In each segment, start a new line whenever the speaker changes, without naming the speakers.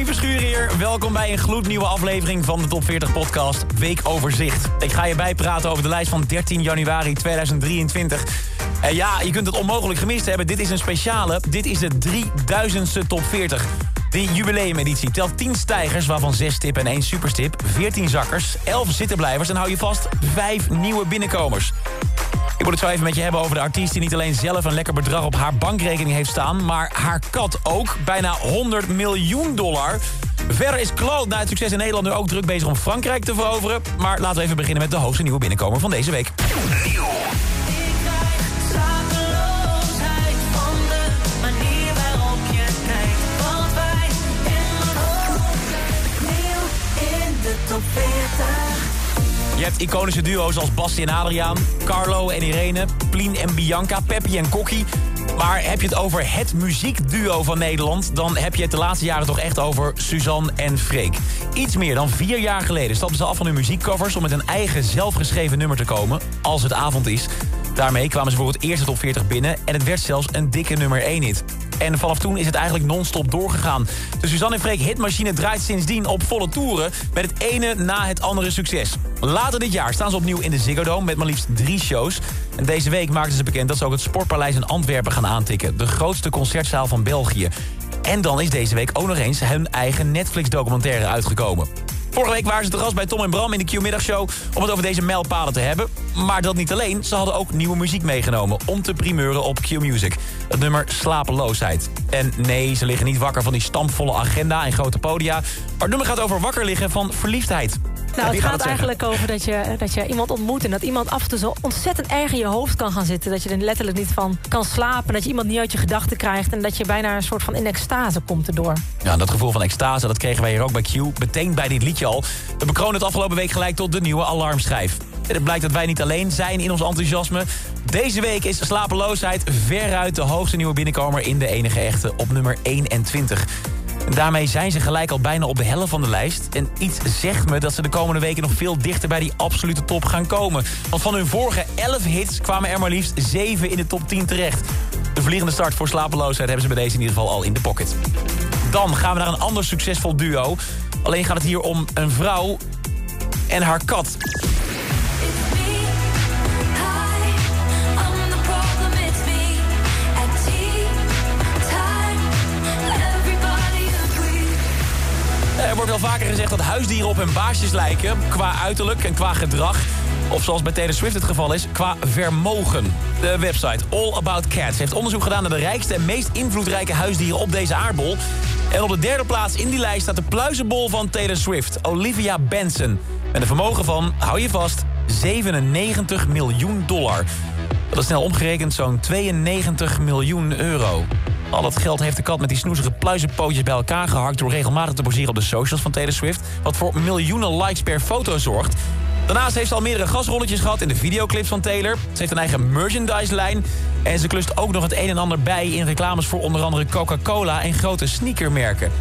Domien Verschuren hier. Welkom bij een gloednieuwe aflevering van de Top 40 podcast Weekoverzicht. Ik ga je bijpraten over de lijst van 13 januari 2023. En ja, je kunt het onmogelijk gemist hebben. Dit is een speciale. Dit is de 3000ste Top 40. Die jubileumeditie telt 10 stijgers, waarvan 6 stip en 1 superstip, 14 zakkers, 11 zittenblijvers en hou je vast 5 nieuwe binnenkomers. Ik moet het zo even met je hebben over de artiest die niet alleen zelf een lekker bedrag op haar bankrekening heeft staan, maar haar kat ook. Bijna 100 miljoen dollar. Verder is Claude na het succes in Nederland nu ook druk bezig om Frankrijk te veroveren. Maar laten we even beginnen met de hoogste nieuwe binnenkomer van deze week.
Top 40.
Je hebt iconische duo's als Basti en Adriaan, Carlo en Irene, Plien en Bianca, Peppy en Kokkie. Maar heb je het over het muziekduo van Nederland... dan heb je het de laatste jaren toch echt over Suzanne en Freek. Iets meer dan vier jaar geleden stapten ze af van hun muziekcovers... om met een eigen zelfgeschreven nummer te komen, als het avond is. Daarmee kwamen ze voor het eerste top 40 binnen... en het werd zelfs een dikke nummer 1 hit. En vanaf toen is het eigenlijk non-stop doorgegaan. De Suzanne en Freek hitmachine draait sindsdien op volle toeren... met het ene na het andere succes. Later dit jaar staan ze opnieuw in de Ziggo Dome met maar liefst drie shows. En deze week maakten ze bekend dat ze ook het Sportpaleis in Antwerpen gaan aantikken. De grootste concertzaal van België. En dan is deze week ook nog eens hun eigen Netflix-documentaire uitgekomen. Vorige week waren ze te gast bij Tom en Bram in de Q-middagshow... om het over deze mijlpalen te hebben. Maar dat niet alleen, ze hadden ook nieuwe muziek meegenomen... om te primeuren op Q-Music. Het nummer Slapeloosheid. En nee, ze liggen niet wakker van die stampvolle agenda en grote podia... maar het nummer gaat over wakker liggen van verliefdheid.
Nou, het
gaat
eigenlijk over dat je, dat je iemand ontmoet... en dat iemand af en toe zo ontzettend erg in je hoofd kan gaan zitten... dat je er letterlijk niet van kan slapen... dat je iemand niet uit je gedachten krijgt... en dat je bijna een soort van in extase komt erdoor.
Ja, dat gevoel van extase, dat kregen wij hier ook bij Q. Meteen bij dit liedje al. We bekronen het afgelopen week gelijk tot de nieuwe alarmschijf. En het blijkt dat wij niet alleen zijn in ons enthousiasme. Deze week is slapeloosheid veruit de hoogste nieuwe binnenkomer... in de enige echte op nummer 21. Daarmee zijn ze gelijk al bijna op de helft van de lijst. En iets zegt me dat ze de komende weken nog veel dichter bij die absolute top gaan komen. Want van hun vorige 11 hits kwamen er maar liefst 7 in de top 10 terecht. De vliegende start voor slapeloosheid hebben ze bij deze in ieder geval al in de pocket. Dan gaan we naar een ander succesvol duo. Alleen gaat het hier om een vrouw en haar kat. Huisdieren op hun baasjes lijken... qua uiterlijk en qua gedrag. Of zoals bij Taylor Swift het geval is, qua vermogen. De website All About Cats heeft onderzoek gedaan... naar de rijkste en meest invloedrijke huisdieren op deze aardbol. En op de derde plaats in die lijst staat de pluizenbol van Taylor Swift... Olivia Benson. Met een vermogen van, hou je vast, 97 miljoen dollar. Dat is snel omgerekend zo'n 92 miljoen euro. Al dat geld heeft de kat met die snoezige pluizenpootjes bij elkaar gehakt... door regelmatig te poseren op de socials van Taylor Swift... wat voor miljoenen likes per foto zorgt. Daarnaast heeft ze al meerdere gasrolletjes gehad in de videoclips van Taylor. Ze heeft een eigen merchandise-lijn. En ze klust ook nog het een en ander bij in reclames voor onder andere Coca-Cola en grote sneakermerken.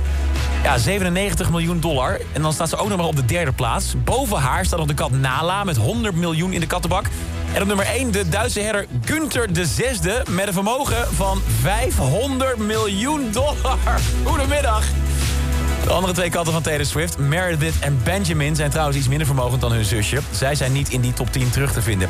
Ja, 97 miljoen dollar. En dan staat ze ook nog maar op de derde plaats. Boven haar staat nog de kat Nala met 100 miljoen in de kattenbak. En op nummer 1 de Duitse herder Günther de Zesde... met een vermogen van 500 miljoen dollar. Goedemiddag. De andere twee katten van Taylor Swift, Meredith en Benjamin... zijn trouwens iets minder vermogend dan hun zusje. Zij zijn niet in die top 10 terug te vinden.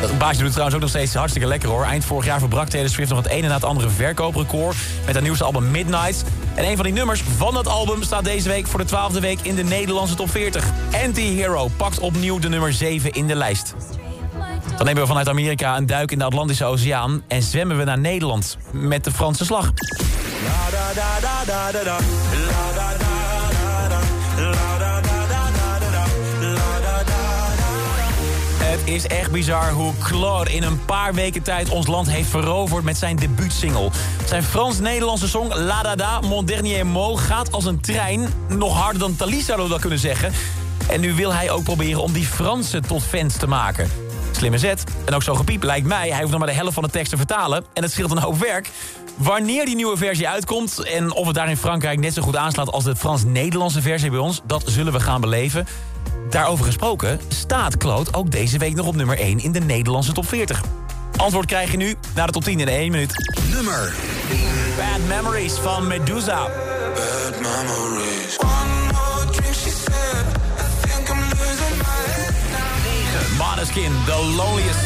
Dat baasje doet het trouwens ook nog steeds hartstikke lekker hoor. Eind vorig jaar verbrak Taylor Swift nog het ene na het andere verkooprecord... met haar nieuwste album Midnight. En een van die nummers van dat album staat deze week voor de twaalfde week in de Nederlandse top 40. Anti-Hero pakt opnieuw de nummer 7 in de lijst. Dan nemen we vanuit Amerika een duik in de Atlantische Oceaan... en zwemmen we naar Nederland met de Franse slag. Het is echt bizar hoe Claude in een paar weken tijd ons land heeft veroverd met zijn debuutsingle. Zijn Frans-Nederlandse song La Dada, Mon Dernier Mot gaat als een trein. Nog harder dan Thalys zouden we dat kunnen zeggen. En nu wil hij ook proberen om die Fransen tot fans te maken. Slimme zet. En ook zo gepiept lijkt mij. Hij hoeft nog maar de helft van de tekst te vertalen. En het scheelt een hoop werk. Wanneer die nieuwe versie uitkomt... en of het daar in Frankrijk net zo goed aanslaat... als de Frans-Nederlandse versie bij ons... dat zullen we gaan beleven. Daarover gesproken staat Kloot ook deze week nog op nummer 1... in de Nederlandse top 40. Antwoord krijg je nu naar de top 10 in 1 minuut.
Nummer
Bad Memories van Medusa.
Bad memories.
Måneskin, The Loneliest.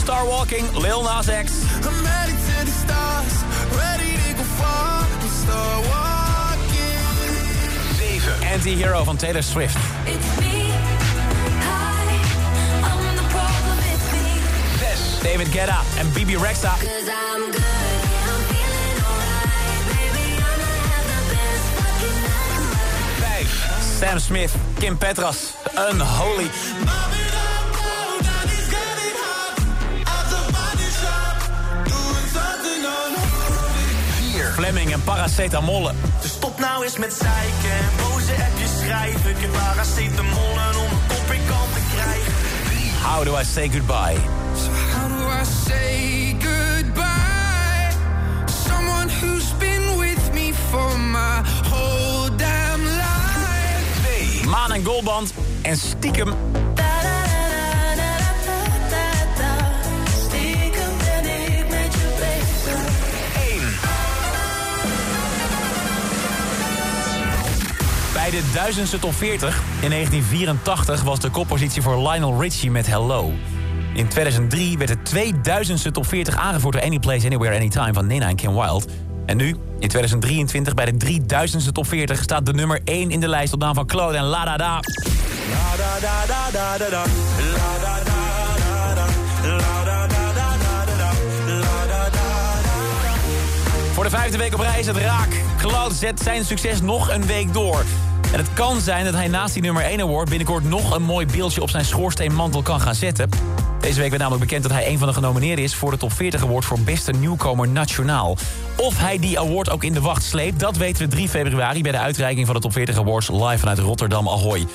Star Walking, Lil Nas X.
Stars. Ready to go far and start walking.
7. Anti-Hero van Taylor Swift. 6. David Guetta en Bibi Rexa. Sam Smith, Kim Petras, Unholy.
Mobbing up, down, down, he's got it hot. At the body shop. Doing something unholy. 4.
Fleming en Paracetamol.
Dus stop nou eens met zeiken en boze appjes schrijven. Ik heb paracetamol en om een kop in kant te krijgen.
How do I say goodbye?
So how do I say goodbye?
Maan en Goldband en stiekem
Stiekem ben ik met je bezig.
1. Bij de duizendste top 40 in 1984 was de koppositie voor Lionel Richie met Hello. In 2003 werd de 2000ste top 40 aangevoerd door Any Place Anywhere Anytime van Nina en Kim Wilde. En nu, in 2023, bij de 3000ste top 40 staat de nummer 1 in de lijst op naam van Claude en La Da Da. Voor de vijfde week op reis het raak. Claude zet zijn succes nog een week door. En het kan zijn dat hij naast die nummer 1 award... binnenkort nog een mooi beeldje op zijn schoorsteenmantel kan gaan zetten. Deze week werd namelijk bekend dat hij een van de genomineerden is... voor de top 40 award voor beste nieuwkomer nationaal. Of hij die award ook in de wacht sleept... dat weten we 3 februari bij de uitreiking van de top 40 awards... live vanuit Rotterdam Ahoy.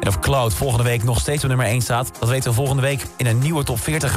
En of Cloud volgende week nog steeds op nummer 1 staat... dat weten we volgende week in een nieuwe top 40.